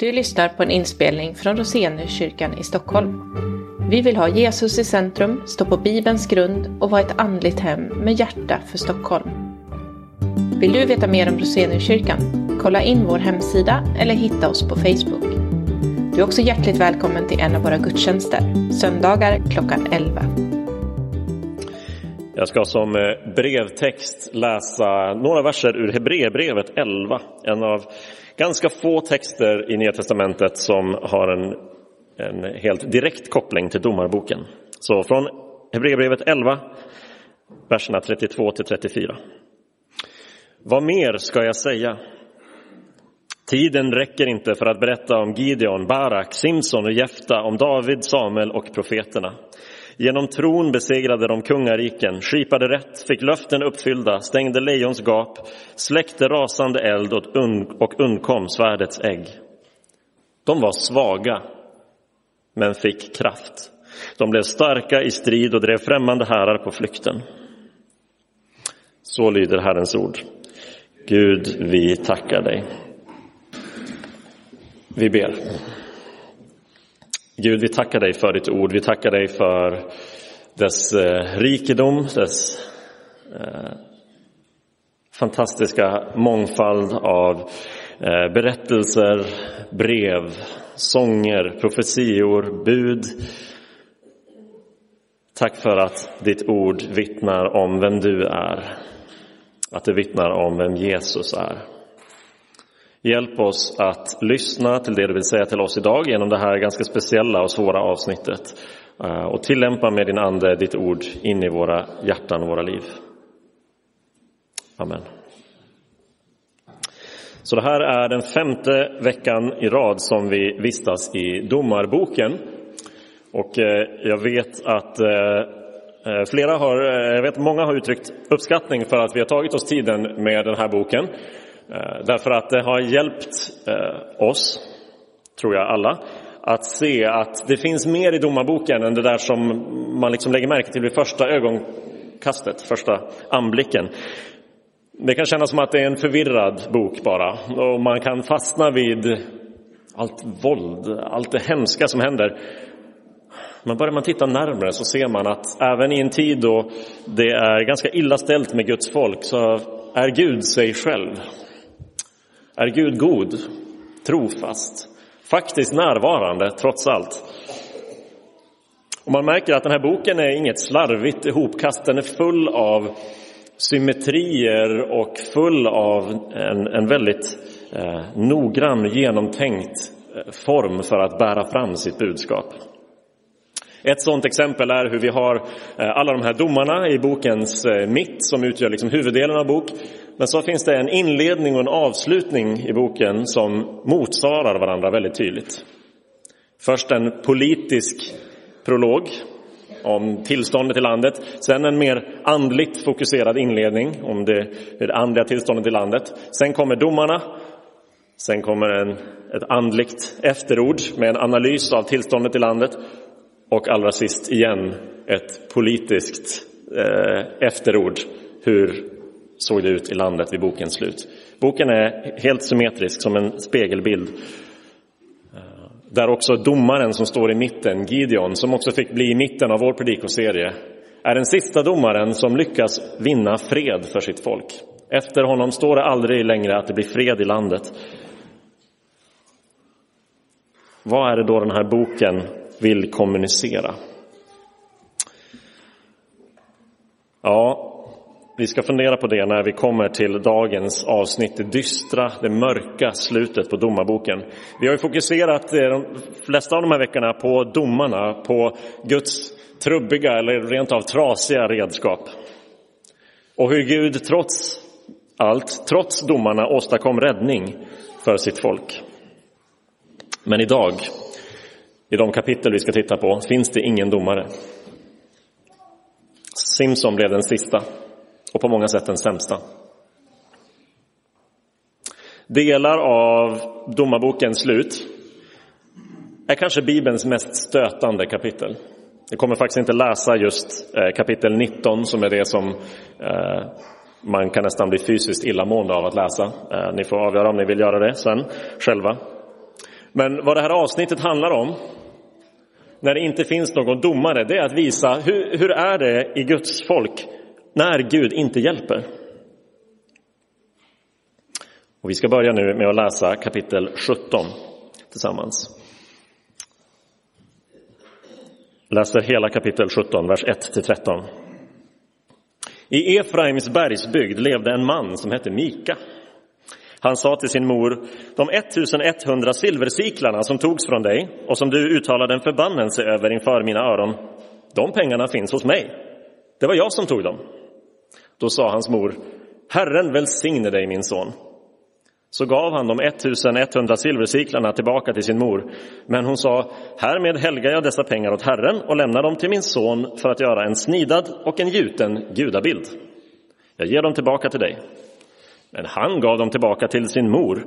Du lyssnar på en inspelning från Roseniuskyrkan i Stockholm. Vi vill ha Jesus i centrum, stå på Bibelns grund och vara ett andligt hem med hjärta för Stockholm. Vill du veta mer om Roseniuskyrkan? Kolla in vår hemsida eller hitta oss på Facebook. Du är också hjärtligt välkommen till en av våra gudstjänster, söndagar klockan 11. Jag ska som eh, brevtext läsa några verser ur Hebreerbrevet 11, en av ganska få texter i Nya Testamentet som har en, en helt direkt koppling till Domarboken. Så från Hebreerbrevet 11, verserna 32 till 34. Vad mer ska jag säga? Tiden räcker inte för att berätta om Gideon, Barak, Simson och Jefta, om David, Samuel och profeterna. Genom tron besegrade de kungariken, skipade rätt, fick löften uppfyllda, stängde lejons gap, släckte rasande eld och undkom svärdets ägg. De var svaga, men fick kraft. De blev starka i strid och drev främmande härar på flykten. Så lyder Herrens ord. Gud, vi tackar dig. Vi ber. Gud, vi tackar dig för ditt ord. Vi tackar dig för dess eh, rikedom, dess eh, fantastiska mångfald av eh, berättelser, brev, sånger, profetior, bud. Tack för att ditt ord vittnar om vem du är, att det vittnar om vem Jesus är. Hjälp oss att lyssna till det du vill säga till oss idag genom det här ganska speciella och svåra avsnittet eh, och tillämpa med din ande ditt ord in i våra hjärtan och våra liv. Amen. Så det här är den femte veckan i rad som vi vistas i Domarboken. Och eh, jag vet att eh, flera har, jag vet många har uttryckt uppskattning för att vi har tagit oss tiden med den här boken. Eh, därför att det har hjälpt eh, oss, tror jag alla, att se att det finns mer i domarboken än det där som man liksom lägger märke till vid första ögonkastet, första anblicken. Det kan kännas som att det är en förvirrad bok bara och man kan fastna vid allt våld, allt det hemska som händer. Men börjar man titta närmare så ser man att även i en tid då det är ganska illa ställt med Guds folk så är Gud sig själv. Är Gud god, trofast, faktiskt närvarande trots allt? Och man märker att den här boken är inget slarvigt ihopkast, den är full av symmetrier och full av en, en väldigt eh, noggrann, genomtänkt eh, form för att bära fram sitt budskap. Ett sådant exempel är hur vi har eh, alla de här domarna i bokens eh, mitt som utgör liksom huvuddelen av bok. Men så finns det en inledning och en avslutning i boken som motsvarar varandra väldigt tydligt. Först en politisk prolog om tillståndet i landet. Sen en mer andligt fokuserad inledning om det, det andliga tillståndet i landet. Sen kommer domarna. Sen kommer en, ett andligt efterord med en analys av tillståndet i landet. Och allra sist igen ett politiskt eh, efterord. Hur såg det ut i landet vid bokens slut? Boken är helt symmetrisk som en spegelbild. Eh, där också domaren som står i mitten, Gideon, som också fick bli i mitten av vår predikoserie, är den sista domaren som lyckas vinna fred för sitt folk. Efter honom står det aldrig längre att det blir fred i landet. Vad är det då den här boken vill kommunicera. Ja, vi ska fundera på det när vi kommer till dagens avsnitt, det dystra, det mörka slutet på domarboken. Vi har ju fokuserat eh, de flesta av de här veckorna på domarna, på Guds trubbiga eller rent av trasiga redskap. Och hur Gud trots allt, trots domarna, åstadkom räddning för sitt folk. Men idag i de kapitel vi ska titta på finns det ingen domare. Simson blev den sista och på många sätt den sämsta. Delar av domarbokens slut är kanske Bibelns mest stötande kapitel. Jag kommer faktiskt inte läsa just eh, kapitel 19 som är det som eh, man kan nästan bli fysiskt illamående av att läsa. Eh, ni får avgöra om ni vill göra det sen själva. Men vad det här avsnittet handlar om, när det inte finns någon domare, det är att visa hur, hur är det i Guds folk när Gud inte hjälper. Och vi ska börja nu med att läsa kapitel 17 tillsammans. Läser hela kapitel 17, vers 1-13. I Efraims bergsbygd levde en man som hette Mika. Han sa till sin mor, de 1100 silversiklarna som togs från dig och som du uttalade en förbannelse över inför mina öron, de pengarna finns hos mig. Det var jag som tog dem. Då sa hans mor, Herren välsigne dig min son. Så gav han de 1100 silversiklarna tillbaka till sin mor. Men hon sa, härmed helgar jag dessa pengar åt Herren och lämnar dem till min son för att göra en snidad och en gjuten gudabild. Jag ger dem tillbaka till dig. Men han gav dem tillbaka till sin mor.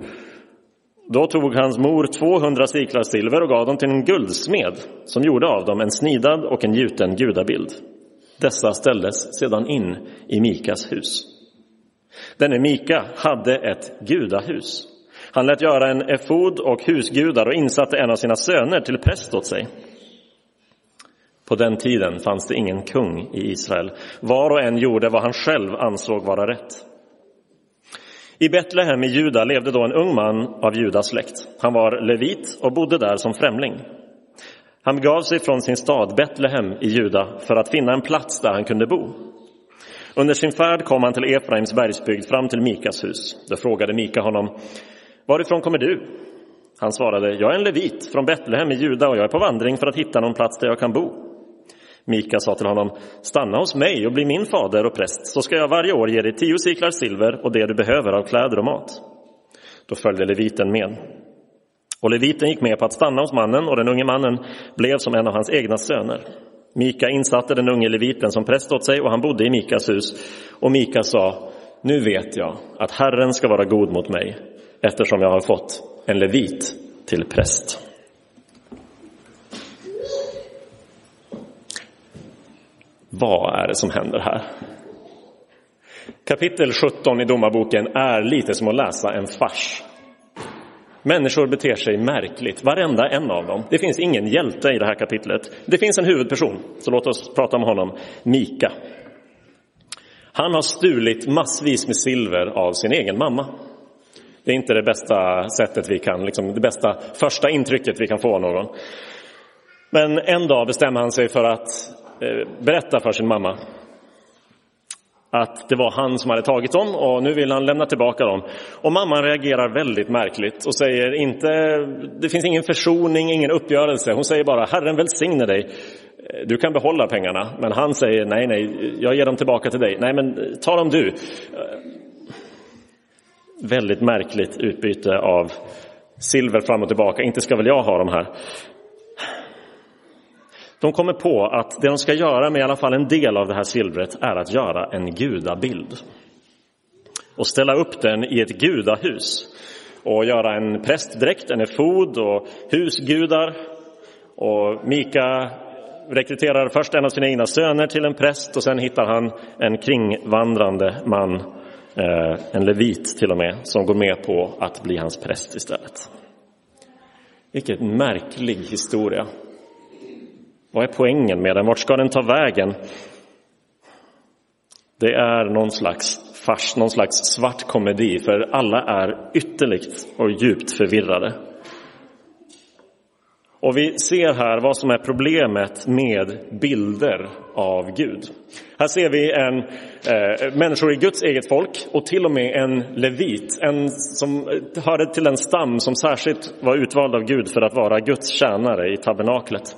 Då tog hans mor 200 siklar silver och gav dem till en guldsmed som gjorde av dem en snidad och en gjuten gudabild. Dessa ställdes sedan in i Mikas hus. Denne Mika hade ett gudahus. Han lät göra en efod och husgudar och insatte en av sina söner till präst åt sig. På den tiden fanns det ingen kung i Israel. Var och en gjorde vad han själv ansåg vara rätt. I Betlehem i Juda levde då en ung man av Judas släkt. Han var levit och bodde där som främling. Han begav sig från sin stad Betlehem i Juda för att finna en plats där han kunde bo. Under sin färd kom han till Efraims bergsbygd fram till Mikas hus. Då frågade Mika honom, varifrån kommer du? Han svarade, jag är en levit från Betlehem i Juda och jag är på vandring för att hitta någon plats där jag kan bo. Mika sa till honom, stanna hos mig och bli min fader och präst, så ska jag varje år ge dig tio siklar silver och det du behöver av kläder och mat. Då följde leviten med. Och leviten gick med på att stanna hos mannen och den unge mannen blev som en av hans egna söner. Mika insatte den unge leviten som präst åt sig och han bodde i Mikas hus. Och Mika sa, nu vet jag att Herren ska vara god mot mig eftersom jag har fått en levit till präst. Vad är det som händer här? Kapitel 17 i Domarboken är lite som att läsa en fars. Människor beter sig märkligt, varenda en av dem. Det finns ingen hjälte i det här kapitlet. Det finns en huvudperson, så låt oss prata om honom, Mika. Han har stulit massvis med silver av sin egen mamma. Det är inte det bästa sättet vi kan, liksom det bästa första intrycket vi kan få av någon. Men en dag bestämmer han sig för att eh, berätta för sin mamma att det var han som hade tagit dem och nu vill han lämna tillbaka dem. Och mamman reagerar väldigt märkligt och säger inte, det finns ingen försoning, ingen uppgörelse. Hon säger bara, Herren välsigne dig. Du kan behålla pengarna. Men han säger, nej, nej, jag ger dem tillbaka till dig. Nej, men ta dem du. Väldigt märkligt utbyte av silver fram och tillbaka. Inte ska väl jag ha dem här. De kommer på att det de ska göra med i alla fall en del av det här silvret är att göra en gudabild. Och ställa upp den i ett gudahus. Och göra en prästdräkt, en efod och husgudar. Och Mika rekryterar först en av sina egna söner till en präst och sen hittar han en kringvandrande man, eh, en levit till och med, som går med på att bli hans präst istället. Vilken märklig historia. Vad är poängen med den? Vart ska den ta vägen? Det är någon slags fars, någon slags svart komedi, för alla är ytterligt och djupt förvirrade. Och vi ser här vad som är problemet med bilder av Gud. Här ser vi en, eh, människor i Guds eget folk och till och med en levit, en som eh, hörde till en stam som särskilt var utvald av Gud för att vara Guds tjänare i tabernaklet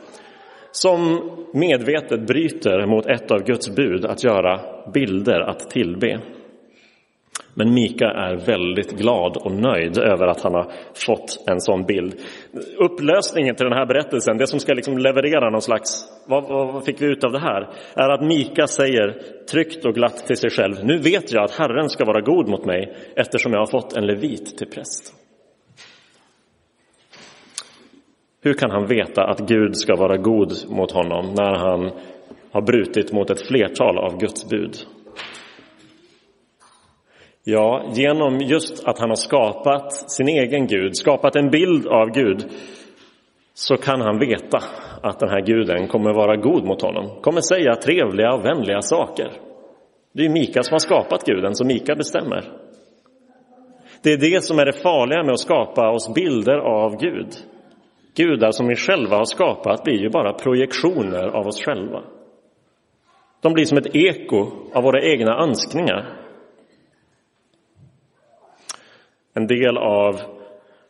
som medvetet bryter mot ett av Guds bud att göra bilder att tillbe. Men Mika är väldigt glad och nöjd över att han har fått en sån bild. Upplösningen till den här berättelsen, det som ska liksom leverera någon slags, vad, vad fick vi ut av det här? Är att Mika säger tryggt och glatt till sig själv, nu vet jag att Herren ska vara god mot mig eftersom jag har fått en levit till präst. Hur kan han veta att Gud ska vara god mot honom när han har brutit mot ett flertal av Guds bud? Ja, genom just att han har skapat sin egen Gud, skapat en bild av Gud, så kan han veta att den här guden kommer vara god mot honom, kommer säga trevliga och vänliga saker. Det är Mika som har skapat guden, så Mika bestämmer. Det är det som är det farliga med att skapa oss bilder av Gud. Gudar som vi själva har skapat blir ju bara projektioner av oss själva. De blir som ett eko av våra egna önskningar. En del av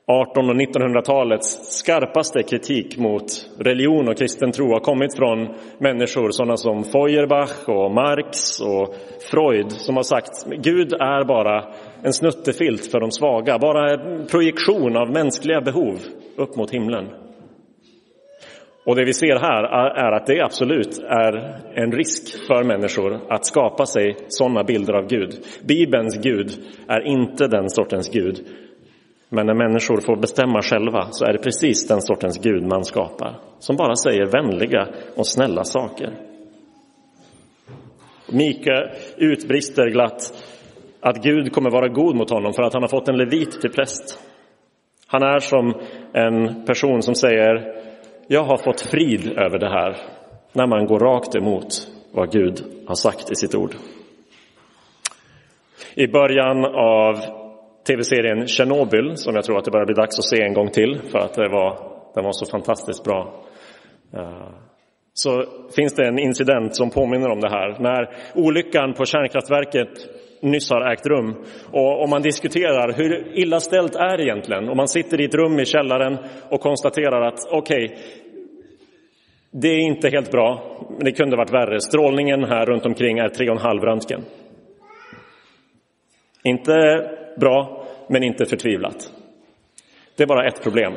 1800 och 1900-talets skarpaste kritik mot religion och kristen tro har kommit från människor sådana som Feuerbach och Marx och Freud som har sagt Gud är bara en snuttefilt för de svaga, bara en projektion av mänskliga behov upp mot himlen. Och det vi ser här är att det absolut är en risk för människor att skapa sig sådana bilder av Gud. Bibelns Gud är inte den sortens Gud men när människor får bestämma själva så är det precis den sortens Gud man skapar, som bara säger vänliga och snälla saker. Mika utbrister glatt att Gud kommer vara god mot honom för att han har fått en levit till präst. Han är som en person som säger jag har fått frid över det här när man går rakt emot vad Gud har sagt i sitt ord. I början av tv-serien Tjernobyl som jag tror att det börjar bli dags att se en gång till för att det var, den var så fantastiskt bra. Eh, så finns det en incident som påminner om det här. När olyckan på kärnkraftverket nyss har ägt rum och om man diskuterar hur illa ställt är det egentligen och man sitter i ett rum i källaren och konstaterar att okej, okay, det är inte helt bra, men det kunde varit värre. Strålningen här runt omkring är 3,5 röntgen. Inte bra, men inte förtvivlat. Det är bara ett problem.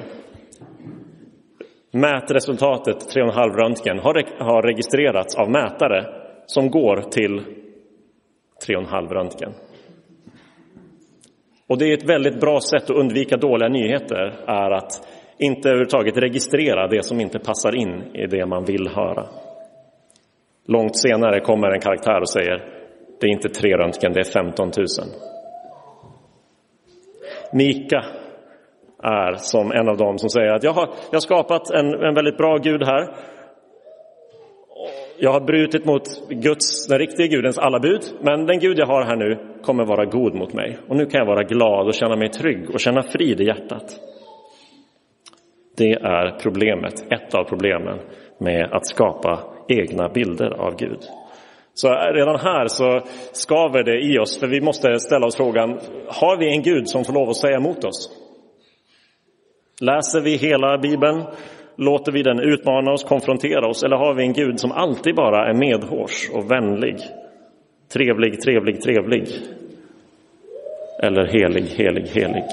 Mätresultatet 3,5 röntgen har registrerats av mätare som går till 3,5 röntgen. Och det är ett väldigt bra sätt att undvika dåliga nyheter är att inte överhuvudtaget registrera det som inte passar in i det man vill höra. Långt senare kommer en karaktär och säger det är inte tre röntgen, det är 15 000. Mika är som en av dem som säger att jag har, jag har skapat en, en väldigt bra Gud här. Jag har brutit mot Guds, den riktiga Gudens alla bud, men den Gud jag har här nu kommer vara god mot mig. Och nu kan jag vara glad och känna mig trygg och känna frid i hjärtat. Det är problemet, ett av problemen med att skapa egna bilder av Gud. Så redan här så skaver det i oss, för vi måste ställa oss frågan, har vi en Gud som får lov att säga emot oss? Läser vi hela Bibeln? Låter vi den utmana oss, konfrontera oss? Eller har vi en Gud som alltid bara är medhårs och vänlig? Trevlig, trevlig, trevlig. Eller helig, helig, helig.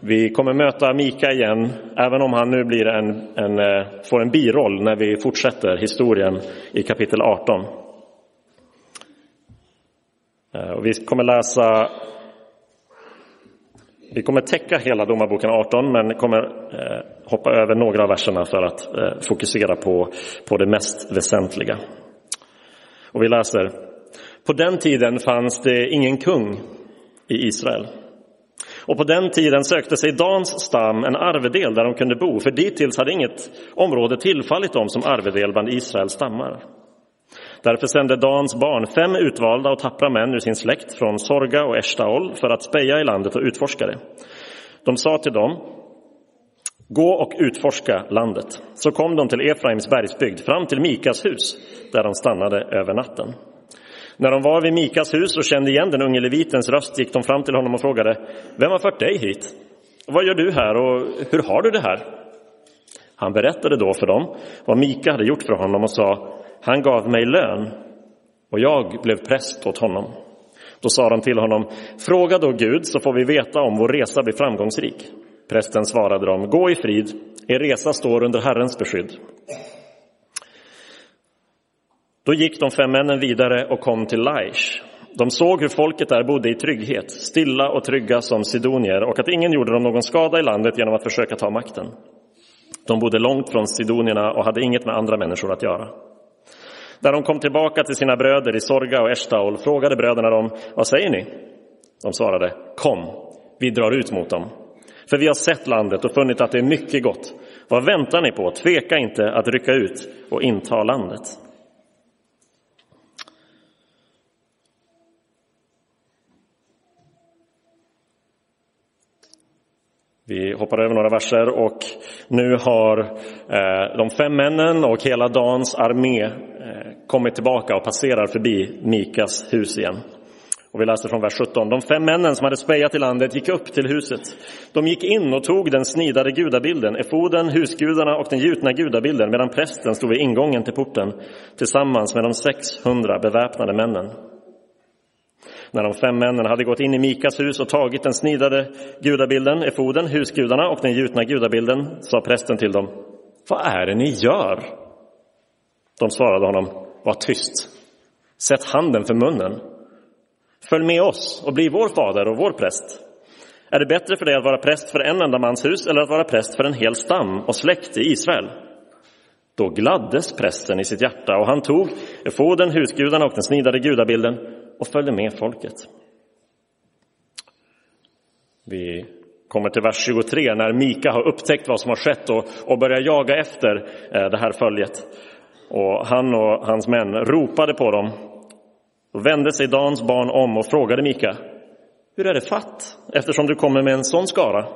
Vi kommer möta Mika igen, även om han nu blir en, en, eh, får en biroll när vi fortsätter historien i kapitel 18. Eh, och vi kommer läsa vi kommer täcka hela Domarboken 18 men kommer eh, hoppa över några av verserna för att eh, fokusera på, på det mest väsentliga. Och vi läser. På den tiden fanns det ingen kung i Israel. Och på den tiden sökte sig Dans stam en arvedel där de kunde bo, för dittills hade inget område tillfallit dem som arvedel bland Israels stammar. Därför sände Dans barn fem utvalda och tappra män ur sin släkt från Sorga och Eshtaol för att speja i landet och utforska det. De sa till dem, gå och utforska landet. Så kom de till Efraims bergsbygd, fram till Mikas hus, där de stannade över natten. När de var vid Mikas hus och kände igen den unge levitens röst gick de fram till honom och frågade Vem har fört dig hit? Vad gör du här och hur har du det här? Han berättade då för dem vad Mika hade gjort för honom och sa han gav mig lön och jag blev präst åt honom. Då sa de till honom Fråga då Gud så får vi veta om vår resa blir framgångsrik. Prästen svarade dem Gå i frid, er resa står under Herrens beskydd. Då gick de fem männen vidare och kom till Laish. De såg hur folket där bodde i trygghet, stilla och trygga som sidonier och att ingen gjorde dem någon skada i landet genom att försöka ta makten. De bodde långt från sidonierna och hade inget med andra människor att göra. När de kom tillbaka till sina bröder i Sorga och Eshtaol frågade bröderna dem, vad säger ni? De svarade, kom, vi drar ut mot dem. För vi har sett landet och funnit att det är mycket gott. Vad väntar ni på? Tveka inte att rycka ut och inta landet. Vi hoppar över några verser och nu har eh, de fem männen och hela Dans armé Eh, kommit tillbaka och passerar förbi Mikas hus igen. Och vi läser från vers 17. De fem männen som hade spejat i landet gick upp till huset. De gick in och tog den snidade gudabilden, efoden, husgudarna och den gjutna gudabilden medan prästen stod vid ingången till porten tillsammans med de 600 beväpnade männen. När de fem männen hade gått in i Mikas hus och tagit den snidade gudabilden, efoden, husgudarna och den gjutna gudabilden sa prästen till dem, vad är det ni gör? De svarade honom, var tyst, sätt handen för munnen. Följ med oss och bli vår fader och vår präst. Är det bättre för dig att vara präst för en enda mans hus eller att vara präst för en hel stam och släkt i Israel? Då gladdes prästen i sitt hjärta och han tog efoden, husgudarna och den snidade gudabilden och följde med folket. Vi kommer till vers 23 när Mika har upptäckt vad som har skett och, och börjar jaga efter eh, det här följet. Och han och hans män ropade på dem. Då vände sig Dans barn om och frågade Mika, hur är det fatt eftersom du kommer med en sån skara?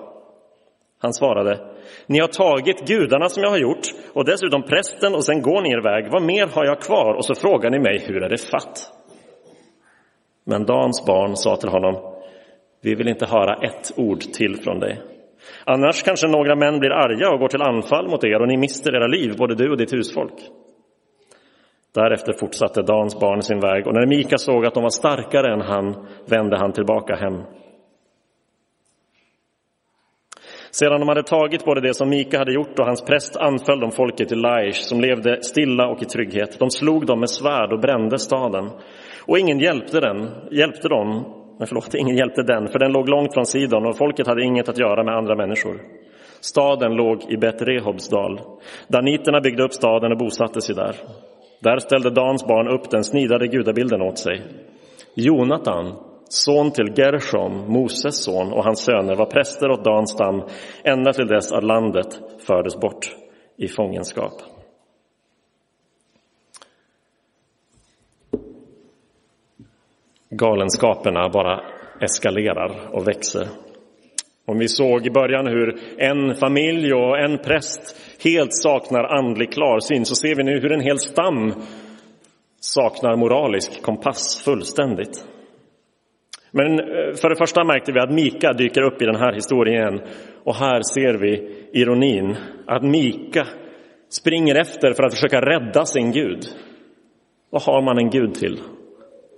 Han svarade, ni har tagit gudarna som jag har gjort och dessutom prästen och sen går ni er väg. Vad mer har jag kvar? Och så frågar ni mig, hur är det fatt? Men Dans barn sa till honom, vi vill inte höra ett ord till från dig. Annars kanske några män blir arga och går till anfall mot er och ni mister era liv, både du och ditt husfolk. Därefter fortsatte Dans barn sin väg och när Mika såg att de var starkare än han vände han tillbaka hem. Sedan de hade tagit både det som Mika hade gjort och hans präst anföll de folket i Laish som levde stilla och i trygghet. De slog dem med svärd och brände staden. Och ingen hjälpte den, hjälpte dem, men förlåt, ingen hjälpte den, för den låg långt från Sidon och folket hade inget att göra med andra människor. Staden låg i Bet Rehobs dal. Daniterna byggde upp staden och bosatte sig där. Där ställde Dans barn upp den snidade gudabilden åt sig. Jonatan, son till Gershom, Moses son, och hans söner var präster åt Dans stam ända till dess att landet fördes bort i fångenskap. Galenskaperna bara eskalerar och växer. Om vi såg i början hur en familj och en präst helt saknar andlig klarsyn så ser vi nu hur en hel stam saknar moralisk kompass fullständigt. Men eh, för det första märkte vi att Mika dyker upp i den här historien och här ser vi ironin att Mika springer efter för att försöka rädda sin Gud. Vad har man en Gud till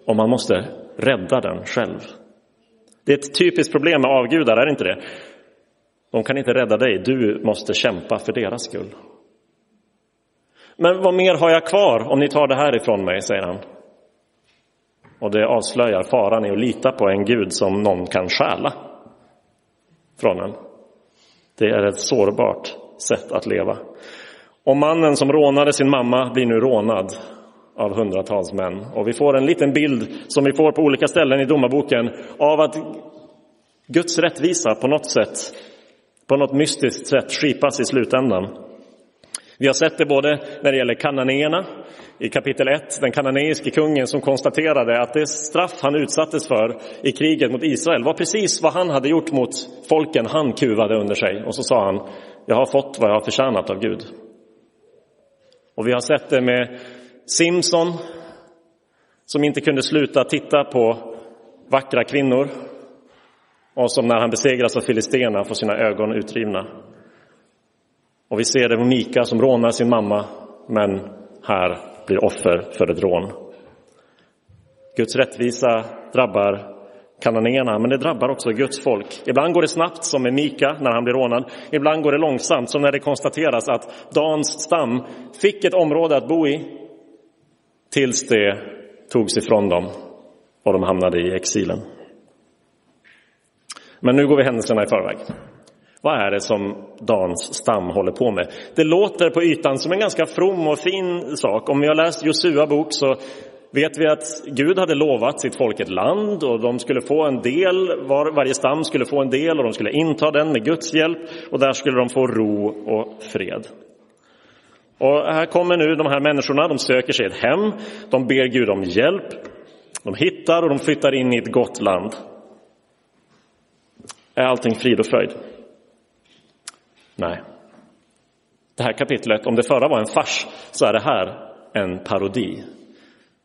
om man måste rädda den själv? Det är ett typiskt problem med avgudar, är det inte det? De kan inte rädda dig, du måste kämpa för deras skull. Men vad mer har jag kvar om ni tar det här ifrån mig, säger han. Och det avslöjar faran i att lita på en Gud som någon kan stjäla från en. Det är ett sårbart sätt att leva. Och mannen som rånade sin mamma blir nu rånad av hundratals män. Och vi får en liten bild som vi får på olika ställen i domarboken av att Guds rättvisa på något sätt, på något mystiskt sätt skipas i slutändan. Vi har sett det både när det gäller kananéerna i kapitel 1, den kananeiske kungen som konstaterade att det straff han utsattes för i kriget mot Israel var precis vad han hade gjort mot folken han kuvade under sig. Och så sa han, jag har fått vad jag har förtjänat av Gud. Och vi har sett det med Simson som inte kunde sluta titta på vackra kvinnor och som när han besegras av filisterna får sina ögon utrivna. Och vi ser det med Mika som rånar sin mamma, men här blir offer för ett rån. Guds rättvisa drabbar kananéerna, men det drabbar också Guds folk. Ibland går det snabbt, som med Mika när han blir rånad. Ibland går det långsamt, som när det konstateras att Dans stam fick ett område att bo i tills det togs ifrån dem och de hamnade i exilen. Men nu går vi händelserna i förväg. Vad är det som Dans stam håller på med? Det låter på ytan som en ganska from och fin sak. Om vi har läst Josua bok så vet vi att Gud hade lovat sitt folk ett land och de skulle få en del, var, varje stam skulle få en del och de skulle inta den med Guds hjälp och där skulle de få ro och fred. Och här kommer nu de här människorna, de söker sig ett hem, de ber Gud om hjälp, de hittar och de flyttar in i ett gott land. Är allting frid och fröjd? Nej. Det här kapitlet, om det förra var en fars, så är det här en parodi.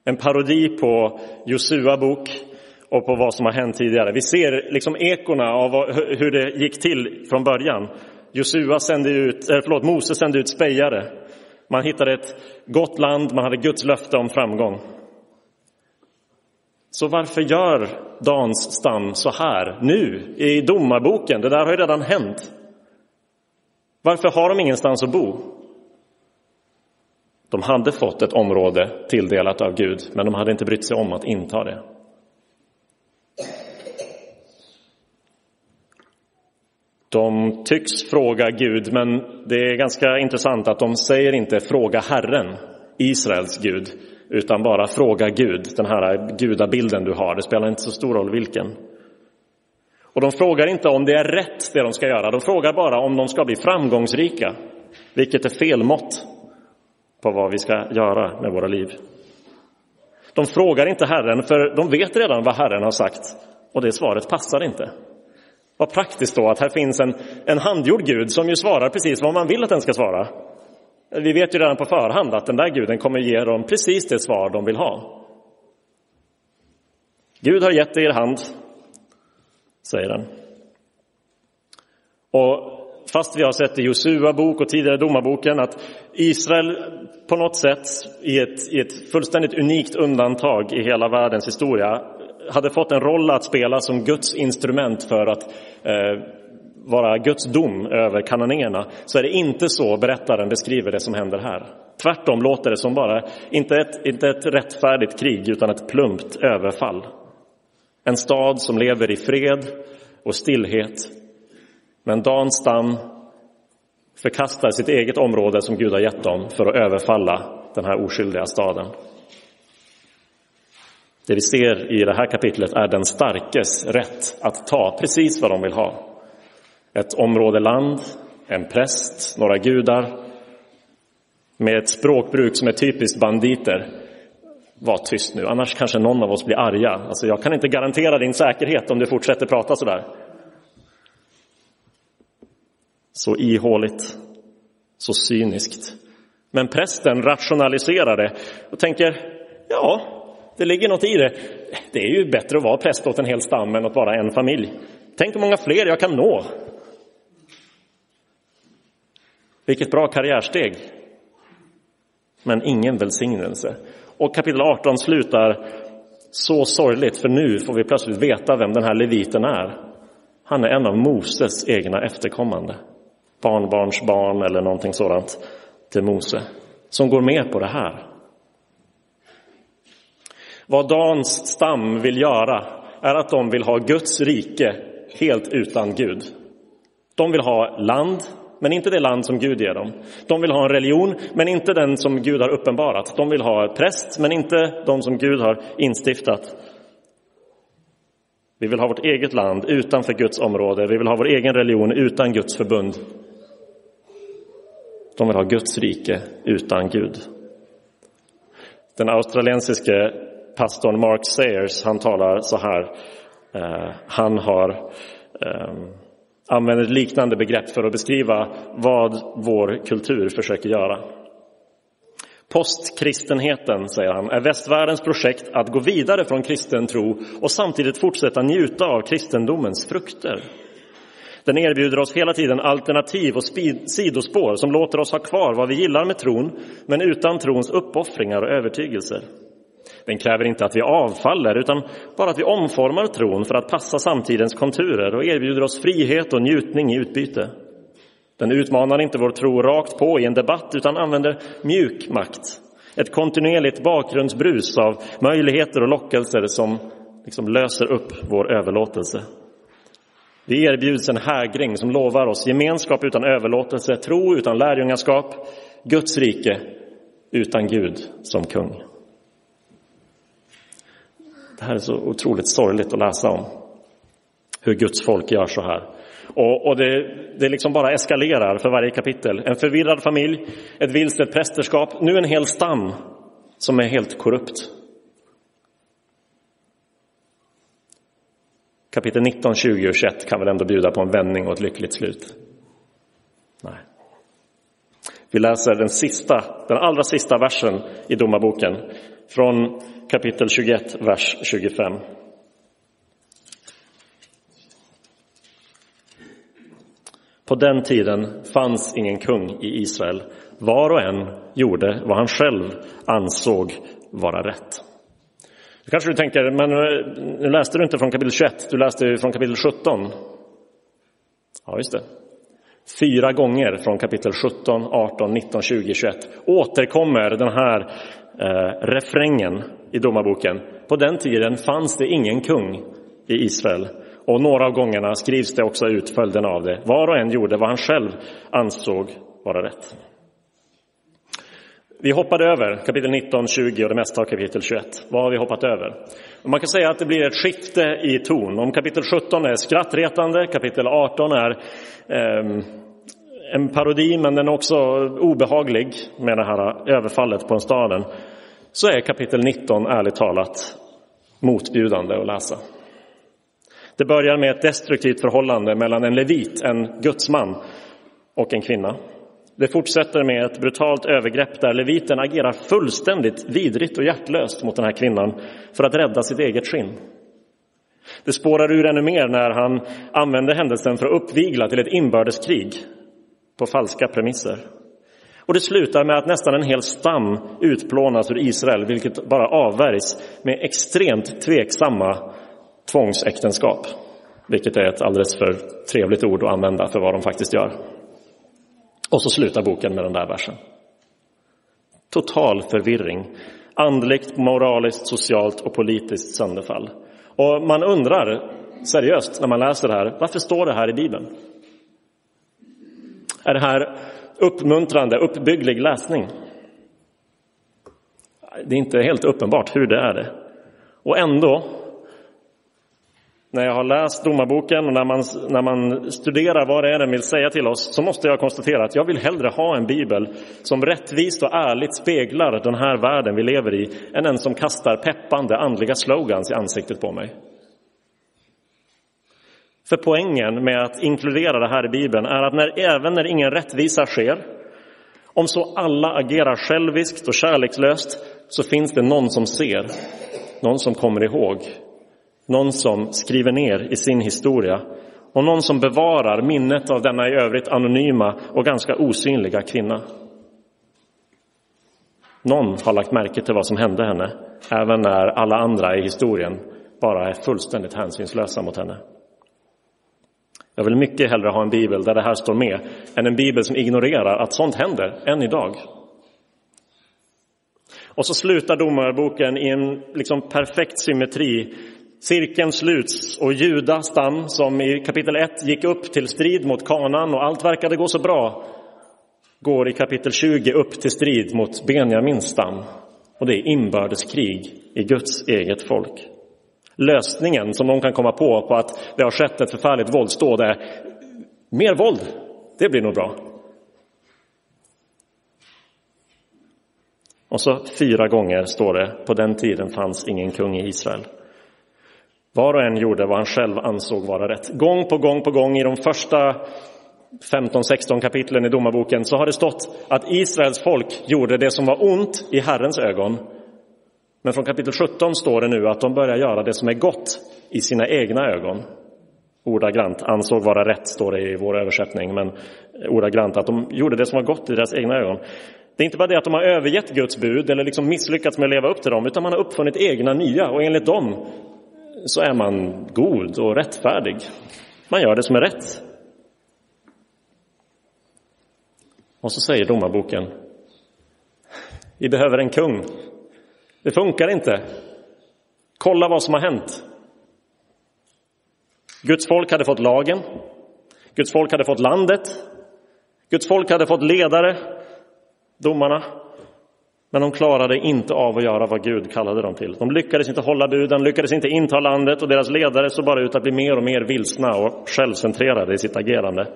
En parodi på Josua bok och på vad som har hänt tidigare. Vi ser liksom ekorna av hur det gick till från början. Josua sände ut, förlåt, Mose sände ut spejare. Man hittade ett gott land, man hade Guds löfte om framgång. Så varför gör Dans stam så här nu i domarboken? Det där har ju redan hänt. Varför har de ingenstans att bo? De hade fått ett område tilldelat av Gud, men de hade inte brytt sig om att inta det. De tycks fråga Gud, men det är ganska intressant att de säger inte fråga Herren, Israels Gud, utan bara fråga Gud, den här gudabilden du har. Det spelar inte så stor roll vilken. Och de frågar inte om det är rätt det de ska göra, de frågar bara om de ska bli framgångsrika, vilket är fel mått på vad vi ska göra med våra liv. De frågar inte Herren, för de vet redan vad Herren har sagt och det svaret passar inte. Vad praktiskt då att här finns en, en handgjord Gud som ju svarar precis vad man vill att den ska svara. Vi vet ju redan på förhand att den där guden kommer ge dem precis det svar de vill ha. Gud har gett er hand, säger den. Och fast vi har sett i Josua bok och tidigare domarboken att Israel på något sätt i ett, i ett fullständigt unikt undantag i hela världens historia hade fått en roll att spela som Guds instrument för att eh, vara Guds dom över kananéerna så är det inte så berättaren beskriver det som händer här. Tvärtom låter det som bara, inte ett, inte ett rättfärdigt krig utan ett plumpt överfall. En stad som lever i fred och stillhet. Men Dans stam förkastar sitt eget område som Gud har gett dem för att överfalla den här oskyldiga staden. Det vi ser i det här kapitlet är den starkes rätt att ta precis vad de vill ha. Ett område land, en präst, några gudar med ett språkbruk som är typiskt banditer. Var tyst nu, annars kanske någon av oss blir arga. Alltså jag kan inte garantera din säkerhet om du fortsätter prata sådär. Så ihåligt, så cyniskt. Men prästen rationaliserar det och tänker, ja, det ligger något i det. Det är ju bättre att vara präst åt en hel stam än att vara en familj. Tänk hur många fler jag kan nå. Vilket bra karriärsteg. Men ingen välsignelse. Och kapitel 18 slutar så sorgligt, för nu får vi plötsligt veta vem den här leviten är. Han är en av Moses egna efterkommande. Barnbarns barn eller någonting sådant till Mose. Som går med på det här. Vad Dans stam vill göra är att de vill ha Guds rike helt utan Gud. De vill ha land, men inte det land som Gud ger dem. De vill ha en religion, men inte den som Gud har uppenbarat. De vill ha präst, men inte de som Gud har instiftat. Vi vill ha vårt eget land utanför Guds område. Vi vill ha vår egen religion utan Guds förbund. De vill ha Guds rike utan Gud. Den australiensiske pastorn Mark Sayers, han talar så här. Eh, han har eh, använder ett liknande begrepp för att beskriva vad vår kultur försöker göra. Postkristenheten, säger han, är västvärldens projekt att gå vidare från kristen tro och samtidigt fortsätta njuta av kristendomens frukter. Den erbjuder oss hela tiden alternativ och sidospår som låter oss ha kvar vad vi gillar med tron, men utan trons uppoffringar och övertygelser. Den kräver inte att vi avfaller, utan bara att vi omformar tron för att passa samtidens konturer och erbjuder oss frihet och njutning i utbyte. Den utmanar inte vår tro rakt på i en debatt, utan använder mjuk makt. Ett kontinuerligt bakgrundsbrus av möjligheter och lockelser som liksom löser upp vår överlåtelse. Vi erbjuds en hägring som lovar oss gemenskap utan överlåtelse, tro utan lärjungaskap, Guds rike utan Gud som kung. Det här är så otroligt sorgligt att läsa om. Hur Guds folk gör så här. Och, och det, det liksom bara eskalerar för varje kapitel. En förvirrad familj, ett vilset prästerskap, nu en hel stam som är helt korrupt. Kapitel 19, 20 och 21 kan väl ändå bjuda på en vändning och ett lyckligt slut? Vi läser den sista, den allra sista versen i Domarboken från kapitel 21, vers 25. På den tiden fanns ingen kung i Israel. Var och en gjorde vad han själv ansåg vara rätt. Då kanske du tänker, men eh, nu läste du inte från kapitel 21, du läste från kapitel 17. Ja, just det. Fyra gånger från kapitel 17, 18, 19, 20, 21 återkommer den här eh, refrängen i domarboken. På den tiden fanns det ingen kung i Israel. Och några av gångerna skrivs det också ut följden av det. Var och en gjorde vad han själv ansåg vara rätt. Vi hoppade över kapitel 19, 20 och det mesta av kapitel 21. Vad har vi hoppat över? Man kan säga att det blir ett skifte i ton. Om kapitel 17 är skrattretande, kapitel 18 är eh, en parodi men den är också obehaglig med det här överfallet på staden, så är kapitel 19 ärligt talat motbjudande att läsa. Det börjar med ett destruktivt förhållande mellan en levit, en gudsman, och en kvinna. Det fortsätter med ett brutalt övergrepp där leviten agerar fullständigt vidrigt och hjärtlöst mot den här kvinnan för att rädda sitt eget skinn. Det spårar ur ännu mer när han använder händelsen för att uppvigla till ett inbördeskrig på falska premisser. Och det slutar med att nästan en hel stam utplånas ur Israel, vilket bara avvärjs med extremt tveksamma tvångsäktenskap. Vilket är ett alldeles för trevligt ord att använda för vad de faktiskt gör. Och så slutar boken med den där versen. Total förvirring. Andligt, moraliskt, socialt och politiskt sönderfall. Och man undrar seriöst när man läser det här, varför står det här i Bibeln? Är det här uppmuntrande, uppbygglig läsning? Det är inte helt uppenbart hur det är det. Och ändå när jag har läst domarboken och när man, när man studerar vad det är den vill säga till oss så måste jag konstatera att jag vill hellre ha en bibel som rättvist och ärligt speglar den här världen vi lever i än en som kastar peppande andliga slogans i ansiktet på mig. För poängen med att inkludera det här i Bibeln är att när, även när ingen rättvisa sker, om så alla agerar själviskt och kärlekslöst, så finns det någon som ser, någon som kommer ihåg någon som skriver ner i sin historia och någon som bevarar minnet av denna i övrigt anonyma och ganska osynliga kvinna. Någon har lagt märke till vad som hände henne, även när alla andra i historien bara är fullständigt hänsynslösa mot henne. Jag vill mycket hellre ha en bibel där det här står med än en bibel som ignorerar att sånt händer än idag. Och så slutar domarboken i en liksom perfekt symmetri Cirkeln sluts och Juda stam som i kapitel 1 gick upp till strid mot kanan och allt verkade gå så bra går i kapitel 20 upp till strid mot Benjamins stam. Och det är inbördeskrig i Guds eget folk. Lösningen som de kan komma på på att det har skett ett förfärligt våldsdåd är mer våld. Det blir nog bra. Och så fyra gånger står det, på den tiden fanns ingen kung i Israel. Var och en gjorde vad han själv ansåg vara rätt. Gång på gång på gång i de första 15-16 kapitlen i domarboken så har det stått att Israels folk gjorde det som var ont i Herrens ögon. Men från kapitel 17 står det nu att de börjar göra det som är gott i sina egna ögon. Ordagrant, ansåg vara rätt står det i vår översättning, men ordagrant att de gjorde det som var gott i deras egna ögon. Det är inte bara det att de har övergett Guds bud eller liksom misslyckats med att leva upp till dem, utan man har uppfunnit egna nya och enligt dem så är man god och rättfärdig. Man gör det som är rätt. Och så säger domarboken, vi behöver en kung. Det funkar inte. Kolla vad som har hänt. Guds folk hade fått lagen. Guds folk hade fått landet. Guds folk hade fått ledare, domarna. Men de klarade inte av att göra vad Gud kallade dem till. De lyckades inte hålla buden, lyckades inte inta landet och deras ledare såg bara ut att bli mer och mer vilsna och självcentrerade i sitt agerande.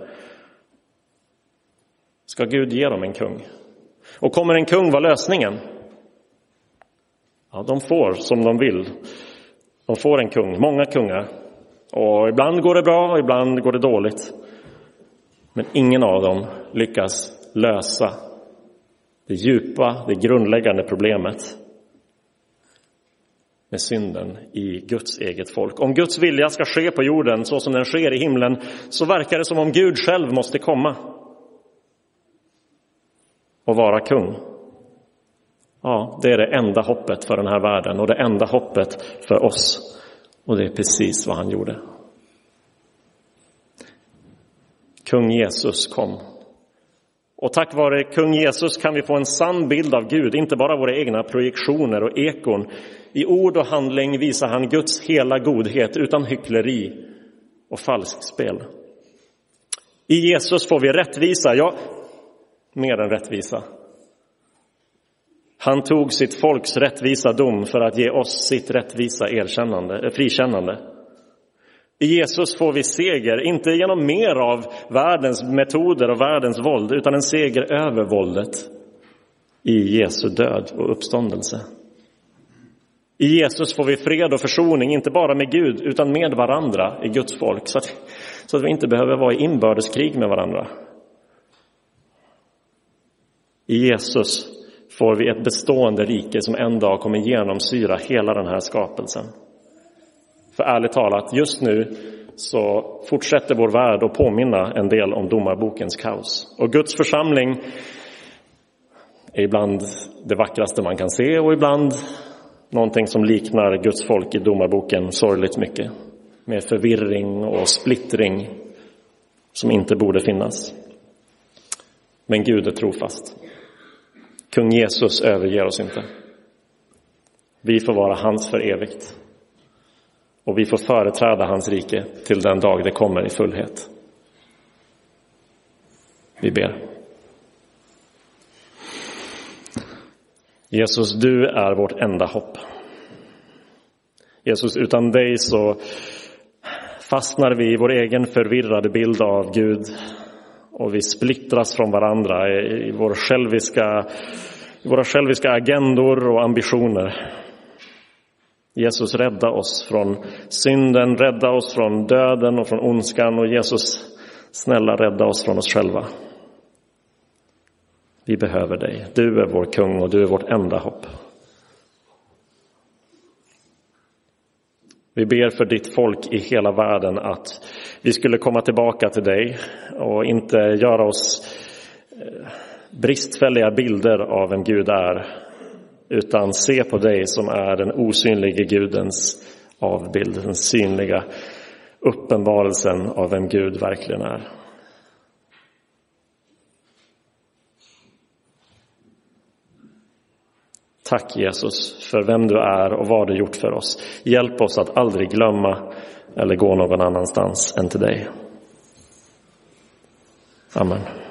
Ska Gud ge dem en kung? Och kommer en kung vara lösningen? Ja, de får som de vill. De får en kung, många kungar. Och ibland går det bra och ibland går det dåligt. Men ingen av dem lyckas lösa det djupa, det grundläggande problemet med synden i Guds eget folk. Om Guds vilja ska ske på jorden så som den sker i himlen så verkar det som om Gud själv måste komma och vara kung. Ja, det är det enda hoppet för den här världen och det enda hoppet för oss. Och det är precis vad han gjorde. Kung Jesus kom. Och tack vare kung Jesus kan vi få en sann bild av Gud, inte bara våra egna projektioner och ekon. I ord och handling visar han Guds hela godhet utan hyckleri och falskspel. I Jesus får vi rättvisa, ja, mer än rättvisa. Han tog sitt folks rättvisa dom för att ge oss sitt rättvisa erkännande, eh, frikännande. I Jesus får vi seger, inte genom mer av världens metoder och världens våld, utan en seger över våldet i Jesu död och uppståndelse. I Jesus får vi fred och försoning, inte bara med Gud, utan med varandra i Guds folk, så att, så att vi inte behöver vara i inbördeskrig med varandra. I Jesus får vi ett bestående rike som en dag kommer genomsyra hela den här skapelsen. För ärligt talat, just nu så fortsätter vår värld att påminna en del om domarbokens kaos. Och Guds församling är ibland det vackraste man kan se och ibland någonting som liknar Guds folk i domarboken sorgligt mycket. Med förvirring och splittring som inte borde finnas. Men Gud är trofast. Kung Jesus överger oss inte. Vi får vara hans för evigt. Och vi får företräda hans rike till den dag det kommer i fullhet. Vi ber. Jesus, du är vårt enda hopp. Jesus, utan dig så fastnar vi i vår egen förvirrade bild av Gud och vi splittras från varandra i vår själviska, våra själviska agendor och ambitioner. Jesus, rädda oss från synden, rädda oss från döden och från ondskan och Jesus, snälla rädda oss från oss själva. Vi behöver dig. Du är vår kung och du är vårt enda hopp. Vi ber för ditt folk i hela världen att vi skulle komma tillbaka till dig och inte göra oss eh, bristfälliga bilder av vem Gud är utan se på dig som är den osynlige Gudens avbild, den synliga uppenbarelsen av vem Gud verkligen är. Tack Jesus för vem du är och vad du gjort för oss. Hjälp oss att aldrig glömma eller gå någon annanstans än till dig. Amen.